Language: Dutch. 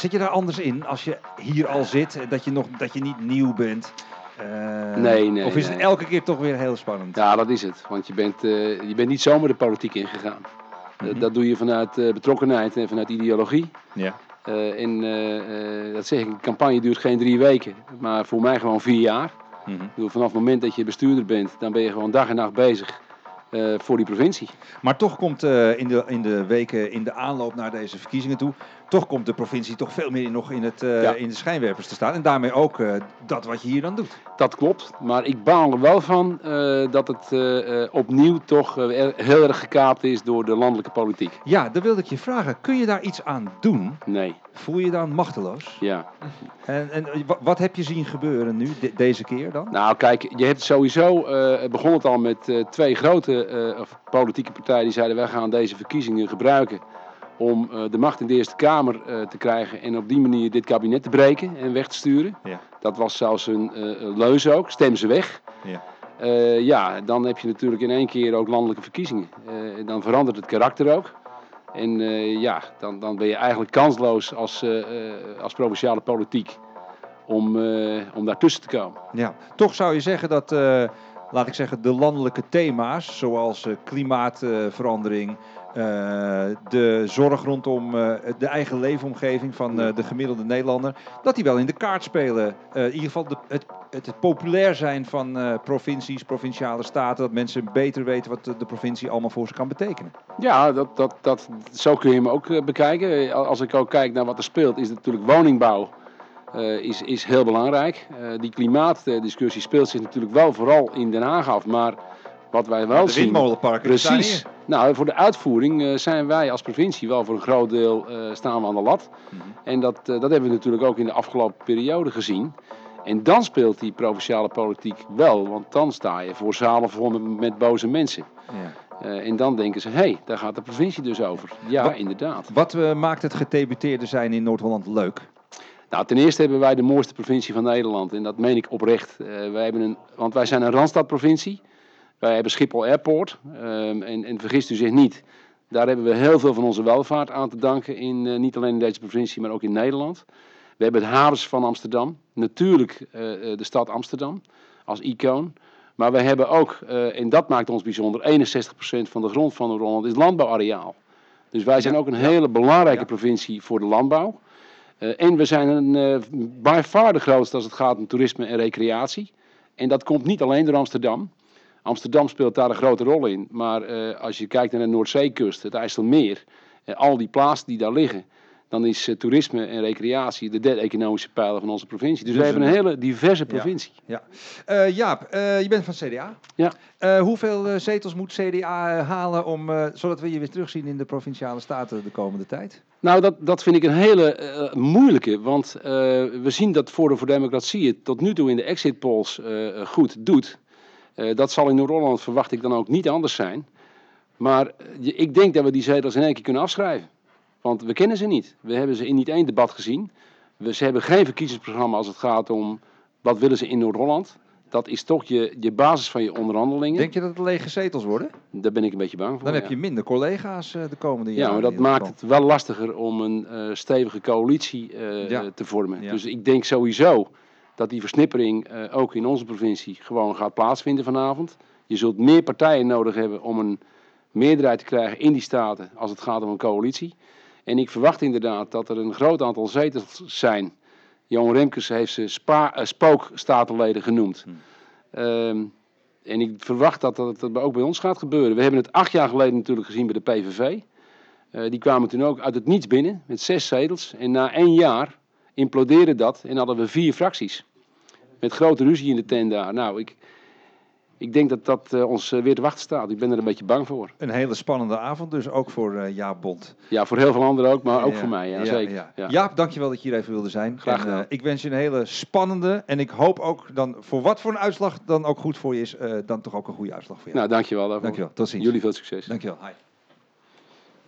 Zit je daar anders in als je hier al zit, eh, dat je, nog, dat je niet nieuw bent? Eh, Nee, nee, Of is het elke keer toch weer heel spannend? Ja, dat is het. Want je bent, eh, je bent niet zomaar de politiek ingegaan. Dat- Mhm. Dat doe je vanuit betrokkenheid en vanuit ideologie. Ja. En dat zeg ik, een campagne duurt geen drie weken, maar voor mij gewoon vier jaar. Mhm. Bedoel, vanaf het moment dat je bestuurder bent, dan ben je gewoon dag en nacht bezig voor die provincie. Maar toch komt in, de, in de weken in de aanloop naar deze verkiezingen toe, toch komt de provincie toch veel meer nog in, het, eh, Ja. in de schijnwerpers te staan. En daarmee ook eh, dat wat je hier dan doet. Dat klopt, maar ik baal er wel van eh, dat het opnieuw toch heel erg gekaapt is door de landelijke politiek. Ja, dan wilde ik je vragen, kun je daar iets aan doen? Nee, Voel je dan machteloos? ja. En, en wa- wat heb je zien gebeuren nu, de- deze keer dan? Nou, kijk, je hebt sowieso, begon het al met twee grote politieke partijen die zeiden wij gaan deze verkiezingen gebruiken om eh, de macht in de Eerste Kamer eh, te krijgen en op die manier dit kabinet te breken en weg te sturen. Ja. Dat was zelfs een eh, leus ook, stem ze weg. Ja. Ja, dan heb je natuurlijk in één keer ook landelijke verkiezingen. Dan verandert het karakter ook. En ja, dan, dan ben je eigenlijk kansloos als, als provinciale politiek om, om daartussen te komen. Ja, toch zou je zeggen dat, laat ik zeggen, de landelijke thema's, zoals eh, klimaatverandering, eh, de zorg rondom eh, de eigen leefomgeving van de gemiddelde Nederlander, dat die wel in de kaart spelen. In ieder geval het, het, het populair zijn van provincies, provinciale staten, dat mensen beter weten wat de, provincie allemaal voor ze kan betekenen. Ja, dat, dat, dat, zo kun je hem ook bekijken. Als ik ook kijk naar wat er speelt, is natuurlijk woningbouw eh, is, is heel belangrijk. Eh, die klimaatdiscussie speelt zich natuurlijk wel vooral in Den Haag af. Maar wat wij wel de zien... Precies. Nou, voor de uitvoering eh, zijn wij als provincie wel voor een groot deel staan we aan de lat. Mhm. En dat, dat hebben we natuurlijk ook in de afgelopen periode gezien. En dan speelt die provinciale politiek wel, want dan sta je voor zalen vol met, met boze mensen. Ja. En dan denken ze, hé, hey, daar gaat de provincie dus over. Ja, Wat- inderdaad. Wat maakt het gedebuteerde zijn in Noord-Holland leuk? Nou, ten eerste hebben wij de mooiste provincie van Nederland. En dat meen ik oprecht. Eh, wij hebben een, want wij zijn een Randstadprovincie. Wij hebben Schiphol Airport. Ehm, en, en vergist u zich niet. Daar hebben we heel veel van onze welvaart aan te danken. In, eh, niet alleen in deze provincie, maar ook in Nederland. We hebben het havens van Amsterdam. Natuurlijk eh, de stad Amsterdam als icoon. Maar we hebben ook, en dat maakt ons bijzonder, 61% van de grond van Noord-Holland is landbouwareaal. Dus wij zijn ook een hele belangrijke Ja. provincie voor de landbouw. Eh, en we zijn een, eh by far de grootste als het gaat om toerisme en recreatie. En dat komt niet alleen door Amsterdam. Amsterdam speelt daar een grote rol in. Maar eh, als je kijkt naar de Noordzeekust, het IJsselmeer, al die plaatsen die daar liggen, dan is eh, toerisme en recreatie de derde economische pijler van onze provincie. Dus, Dus we hebben een- hele diverse provincie. Ja. Eh, Jaap, eh, je bent van CDA. Ja. Hoeveel zetels moet CDA halen om, zodat we je weer terugzien in de provinciale staten de komende tijd? Nou, dat, dat vind ik een hele moeilijke. Want we zien dat Forum voor Democratie het tot nu toe in de exit polls goed doet. Dat zal in Noord-Holland, verwacht ik dan ook, niet anders zijn. Maar ik denk dat we die zetels in één keer kunnen afschrijven. Want we kennen ze niet. We hebben ze in niet één debat gezien. We, ze hebben geen verkiezingsprogramma als het gaat om wat willen ze in Noord-Holland. Dat is toch je, je basis van je onderhandelingen. Denk je dat het lege zetels worden? Daar ben ik een beetje bang voor. Dan heb je minder collega's eh, de komende jaren. Ja, maar dat maakt het wel lastiger om een eh, stevige coalitie eh, Ja. te vormen. Ja. Dus ik denk sowieso dat die versnippering ook in onze provincie gewoon gaat plaatsvinden vanavond. Je zult meer partijen nodig hebben om een meerderheid te krijgen in die staten als het gaat om een coalitie. En ik verwacht inderdaad dat er een groot aantal zetels zijn. Johan Remkes heeft ze spa, eh, spookstatenleden genoemd. Hm. Ehm, en ik verwacht dat dat dat ook bij ons gaat gebeuren. We hebben het acht jaar geleden natuurlijk gezien bij de PVV. Eh, die kwamen toen ook uit het niets binnen met zes zetels. En na één jaar implodeerde dat en hadden we vier fracties. Met grote ruzie in de tent daar. Nou, ik, ik denk dat dat eh, ons eh, weer te wachten staat. Ik ben er een beetje bang voor. Een hele spannende avond dus, ook voor eh Jaap Bond. Ja, voor heel veel anderen ook, maar ook Ja, voor mij. Ja, ja, zeker. ja. Ja. Jaap, dankjewel dat je hier even wilde zijn. Graag En, gedaan. ik wens je een hele spannende en ik hoop ook dan, voor wat voor een uitslag dan ook goed voor je is, dan toch ook een goede uitslag voor jou. Nou, dankjewel daarvoor. dankjewel, tot ziens. Jullie veel succes. Dankjewel, hi.